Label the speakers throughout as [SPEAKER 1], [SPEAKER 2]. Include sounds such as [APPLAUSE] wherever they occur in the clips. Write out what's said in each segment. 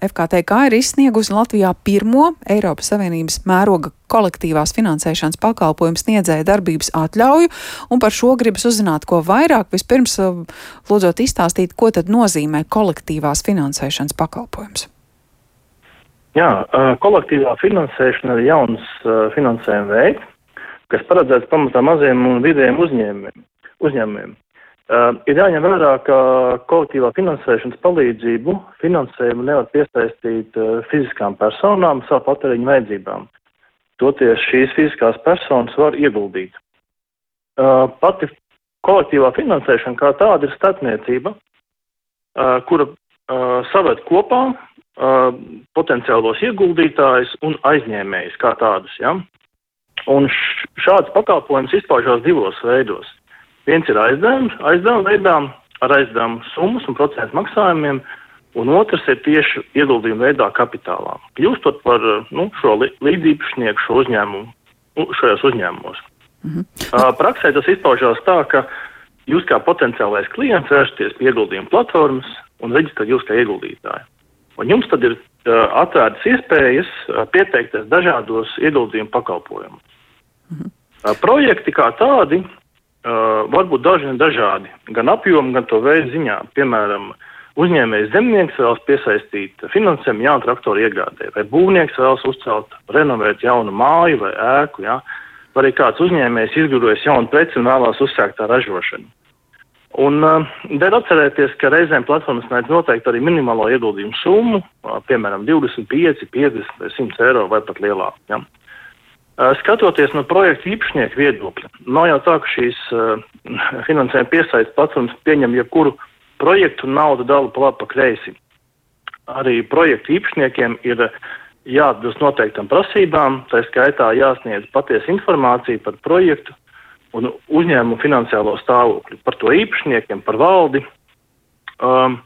[SPEAKER 1] FKTK ir izsniegusi Latvijā pirmo Eiropas Savienības mēroga kolektīvās finansēšanas pakalpojumu sniedzēja darbības atļauju, un par šo gribas uzzināt, ko vairāk. Vispirms, uh, lūdzot izstāstīt, ko tad nozīmē kolektīvās finansēšanas pakalpojums.
[SPEAKER 2] Jā, uh, kolektīvā finansēšana ir jauns uh, finansējuma veids, kas paredzēts pamatā maziem un vidējiem uzņēmumiem. uzņēmumiem. Uh, ir jāņem vērā, ka kolektīvā finansēšanas palīdzību finansējumu nevar piesaistīt uh, fiziskām personām savu patēriņu vajadzībām. Toties šīs fiziskās personas var ieguldīt. Uh, pati kolektīvā finansēšana kā tāda ir starpniecība, uh, kura uh, saved kopā uh, potenciālos ieguldītājus un aizņēmējus kā tādus. Ja? Un šāds pakalpojums izpaužās divos veidos. Viens ir aizdevums, aizdevuma veidā ar aizdevumu summas un procentu maksājumiem, un otrs ir tieši ieguldījuma veidā kapitālā. Kļūstot par nu, šo līdzīpašnieku šo uzņēmumu, nu, šajos uzņēmumos. -hmm. Praksē tas izpaužās tā, ka jūs kā potenciālais klients vēršaties pie ieguldījuma platformas un reģistrēt jūs kā ieguldītāju. Un jums tad ir atvērtas iespējas pieteikties dažādos ieguldījumu pakalpojumos. -hmm. uh, projekti kā tādi Uh, varbūt daži un dažādi, gan apjomu, gan to veidu ziņā. Piemēram, uzņēmējs zemnieks vēlas piesaistīt finansējumu jaunu traktoru iegādē, vai būvnieks vēlas uzcelt, renovēt jaunu māju vai ēku, ja? vai arī kāds uzņēmējs izgudrojas jaunu preci un vēlās uzsākt tā ražošanu. Un uh, der atcerēties, ka reizēm platformas mēdz noteikt arī minimālo ieguldījumu summu, uh, piemēram, 25, 50 vai 100 eiro vai pat lielāku. Ja? Skatoties no projekta īpašnieku viedokļa, nav jau tā, ka šīs uh, finansējuma piesaistes platformas pieņem jebkuru projektu naudu dalu pa labi pa kreisi. Arī projektu īpašniekiem ir jāatbilst noteiktam prasībām, tā skaitā jāsniedz patiesa informācija par projektu un uzņēmumu finansiālo stāvokli, par to īpašniekiem, par valdi. Um,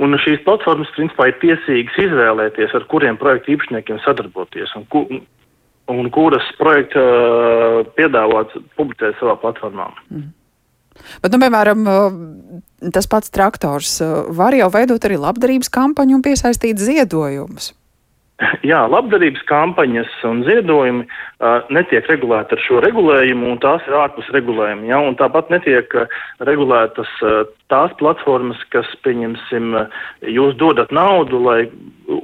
[SPEAKER 2] Un šīs platformas, principā, ir tiesīgas izvēlēties, ar kuriem projektu īpašniekiem sadarboties un, ku, un kuras projekta uh, piedāvāts publicēt savā platformā. Mm.
[SPEAKER 1] Bet, nu, piemēram, uh, tas pats traktors uh, var jau veidot arī labdarības kampaņu un piesaistīt ziedojumus. [LAUGHS]
[SPEAKER 2] Jā, labdarības kampaņas un ziedojumi uh, netiek regulēti ar šo regulējumu, un tās ir ārpus regulējuma. Ja? Un tāpat netiek uh, regulētas uh, tās platformas, kas, pieņemsim, uh, jūs dodat naudu, lai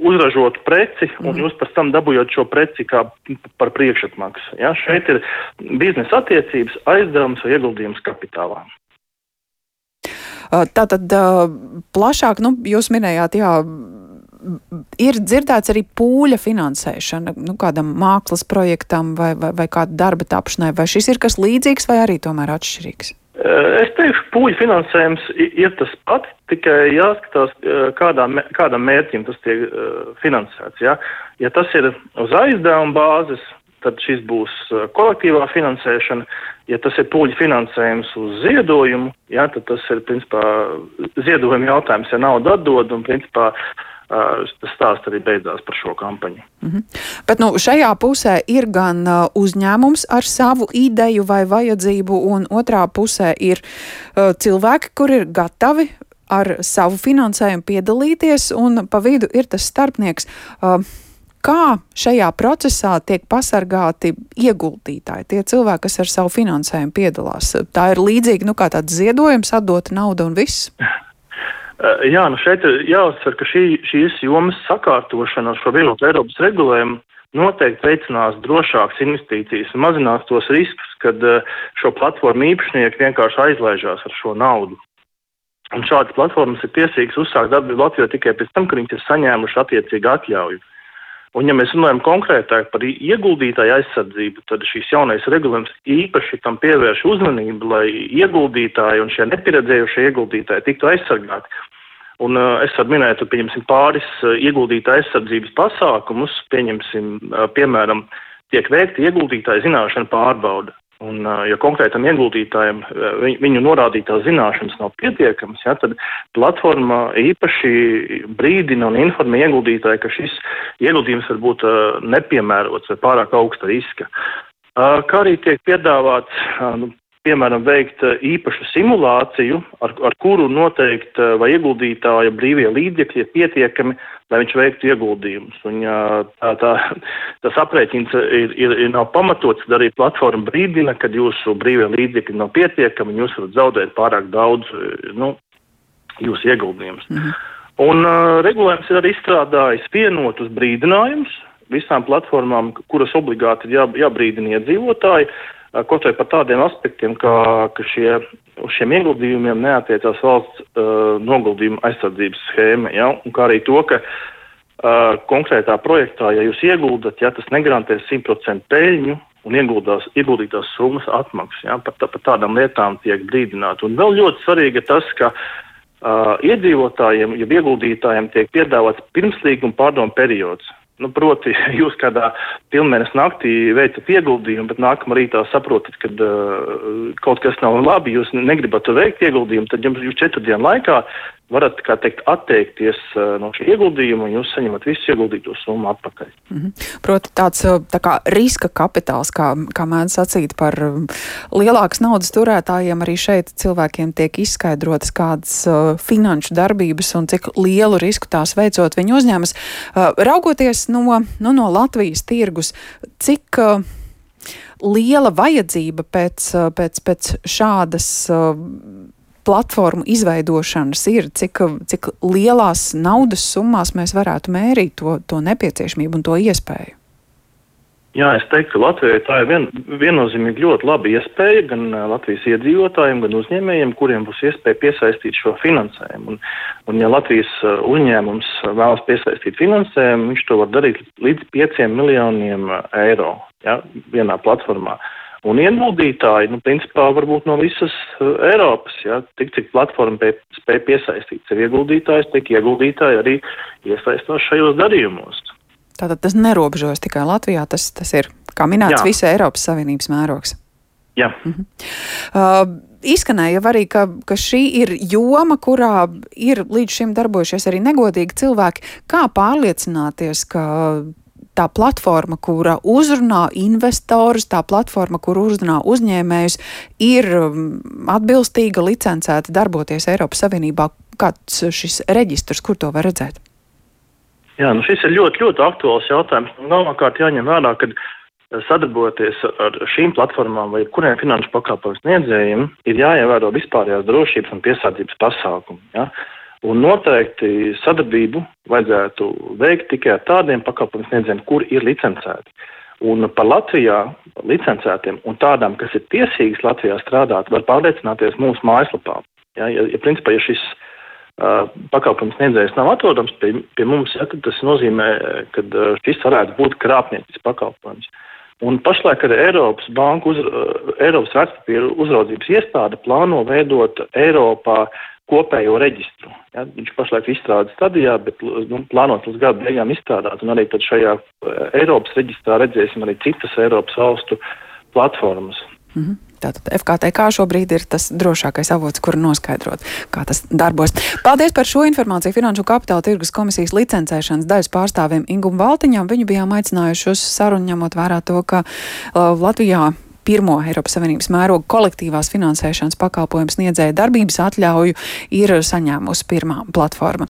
[SPEAKER 2] uzražotu preci, un mm. jūs pēc tam dabūjat šo preci kā par priekšatmaksu. Ja? Šeit ir biznesa attiecības, aizdevums vai ieguldījums kapitālā.
[SPEAKER 1] Tātad plašāk, nu, jūs minējāt, jā, ir dzirdēts arī pūļa finansēšana nu, kādam mākslas projektam vai, vai, vai kāda darba tapšanai. Vai šis ir kas līdzīgs vai arī tomēr atšķirīgs?
[SPEAKER 2] Es teikšu, pūļu finansējums ir tas pats, tikai jāskatās, kādā, kādam mērķim tas tiek finansēts. Ja? ja tas ir uz aizdevuma bāzes, tad šis būs kolektīvā finansēšana. Ja tas ir pūļu finansējums uz ziedojumu, ja, tad tas ir, principā, ziedojuma jautājums, ja naudu atdod un, principā, tas stāsts arī beidzās par šo kampaņu.
[SPEAKER 1] Mm -hmm. Bet nu, šajā pusē ir gan uzņēmums ar savu ideju vai vajadzību, un otrā pusē ir uh, cilvēki, kur ir gatavi ar savu finansējumu piedalīties, un pa vidu ir tas starpnieks. Uh, kā šajā procesā tiek pasargāti ieguldītāji, tie cilvēki, kas ar savu finansējumu piedalās? Tā ir līdzīga, nu, kā tāds ziedojums, atdota nauda un viss. [LAUGHS]
[SPEAKER 2] Eh, jā, nu šeit jāuzsver, ka šī, šīs jomas sakārtošana ar šo vienotu Eiropas regulējumu noteikti veicinās drošākas investīcijas un mazinās tos riskus, kad eh, šo platformu īpašnieki vienkārši aizlaižās ar šo naudu. Un šādas platformas ir tiesīgas uzsākt darbību Latvijā tikai pēc tam, kad viņas ir saņēmuši attiecīgu atļauju. Un, ja mēs runājam konkrētāk par ieguldītāju aizsardzību, tad šīs jaunais regulējums īpaši tam pievērš uzmanību, lai ieguldītāji un šie nepieredzējušie ieguldītāji tiktu aizsargāti. Un uh, es varu minēt, pieņemsim, pāris uh, ieguldītāju aizsardzības pasākumus, pieņemsim, uh, piemēram, tiek veikta ieguldītāja zināšana pārbauda. Un, ja konkrētam ieguldītājam viņu norādītās zināšanas nav pietiekamas, ja, tad platforma īpaši brīdina un informē ieguldītāju, ka šis ieguldījums var būt nepiemērots vai pārāk augsta riska. Kā arī tiek piedāvāts nu, piemēram, veikt īpašu simulāciju, ar, ar kuru noteikt, vai ieguldītāja brīvie līdzekļi ir pietiekami, lai viņš veiktu ieguldījumus. Un, tā, tā, [LAUGHS] tas aprēķins ir, ir, ir nav pamatots, arī platforma brīdina, kad jūsu brīvie līdzekļi nav pietiekami, un jūs varat zaudēt pārāk daudz nu, jūsu ieguldījumus. -hmm. Un uh, regulējums ir arī izstrādājis vienotus brīdinājumus visām platformām, kuras obligāti ir jā, jābrīdina iedzīvotāji, uh, kaut vai par tādiem aspektiem, kā, ka šie, uz šiem ieguldījumiem neatiecās valsts uh, noguldījuma aizsardzības schēma, ja? un kā arī to, ka uh, konkrētā projektā, ja jūs ieguldat, ja tas negarantēs 100% peļņu, un ieguldās, ieguldītās summas atmaksas. Ja, par, tā, par tādām lietām tiek brīdināti. Un vēl ļoti svarīgi ir tas, ka uh, iedzīvotājiem, ja ieguldītājiem tiek piedāvāts pirmslīguma pārdomu periods. Nu, proti, [LAUGHS] jūs kādā pilnvērnes naktī veicat ieguldījumu, bet nākamā rītā saprotat, ka uh, kaut kas nav labi, jūs negribat veikt ieguldījumu, tad jums četru dienu laikā varat, teikt, atteikties uh, no šī ieguldījuma, un jūs saņemat visu ieguldīto summu atpakaļ. Mm
[SPEAKER 1] -hmm. Proti, tāds tā kā riska kapitāls, kā, kā mēdz sacīt par lielākas naudas turētājiem, arī šeit cilvēkiem tiek izskaidrotas kādas uh, finanšu darbības un cik lielu risku tās veicot viņu uzņēmas. Uh, raugoties no, nu, no Latvijas tirgus, cik uh, liela vajadzība pēc, pēc, pēc šādas platformu izveidošanas ir, cik, cik lielās naudas summās mēs varētu mērīt to, to nepieciešamību un to iespēju?
[SPEAKER 2] Jā, es teiktu, ka Latvijai tā ir vien, viennozīmīgi ļoti laba iespēja gan Latvijas iedzīvotājiem, gan uzņēmējiem, kuriem būs iespēja piesaistīt šo finansējumu. Un, un ja Latvijas uzņēmums vēlas piesaistīt finansējumu, viņš to var darīt līdz 5 miljoniem eiro ja, vienā platformā. Uh, Un ieguldītāji, nu, principā, varbūt no visas uh, Eiropas, ja, tik cik platforma pie, spēj piesaistīt sev ieguldītājus, tik ieguldītāji arī iesaistās šajos darījumos.
[SPEAKER 1] Tātad tas nerobežojas tikai Latvijā, tas, tas ir, kā minēts, Jā. visa Eiropas Savienības mērogs.
[SPEAKER 2] Jā.
[SPEAKER 1] Mhm. Uh, izskanēja arī, ka, ka šī ir joma, kurā ir līdz šim darbojušies arī negodīgi cilvēki. Kā pārliecināties, ka tā platforma, kura uzrunā investorus, tā platforma, kur uzrunā uzņēmējus, ir um, atbilstīga, licencēta darboties Eiropas Savienībā. Kāds šis reģistrs, kur to var redzēt?
[SPEAKER 2] Jā, nu šis ir ļoti, ļoti aktuāls jautājums. Galvenokārt jāņem vērā, ka sadarbojoties ar šīm platformām vai kuriem finanšu pakalpojumu sniedzējiem, ir jāievēro vispārējās drošības un piesardzības pasākumi. Ja? Un noteikti sadarbību vajadzētu veikt tikai ar tādiem pakalpojumu sniedzējiem, kur ir licencēti. Un par Latvijā licencētiem un tādām, kas ir tiesīgas Latvijā strādāt, var pārliecināties mūsu mājaslapā. Ja, ja, ja principā, ja šis uh, pakalpojums sniedzējs nav atrodams pie, pie mums, ja, tad tas nozīmē, ka uh, šis varētu būt krāpniecisks pakalpojums. Un pašlaik arī Eiropas banku, uz, uh, Eiropas vērtspapīru uzraudzības iestāde plāno veidot Eiropā kopējo reģistru. Ja, viņš pašlaik ir izstrādes stadijā, bet nu, plānot līdz gada beigām izstrādāt, un arī šajā eh, Eiropas reģistrā redzēsim arī citas Eiropas valstu platformas.
[SPEAKER 1] Mm -hmm. Tātad FKTK šobrīd ir tas drošākais avots, kur noskaidrot, kā tas darbojas. Paldies par šo informāciju Finanšu kapitāla tirgus komisijas licencēšanas daļas pārstāvim Ingum Valtiņam. Viņu bijām aicinājuši uz sarunu, ņemot vērā to, ka uh, Latvijā pirmo Eiropas Savienības mēroga kolektīvās finansēšanas pakalpojumu sniedzēja darbības atļauju ir saņēmusi pirmā platforma.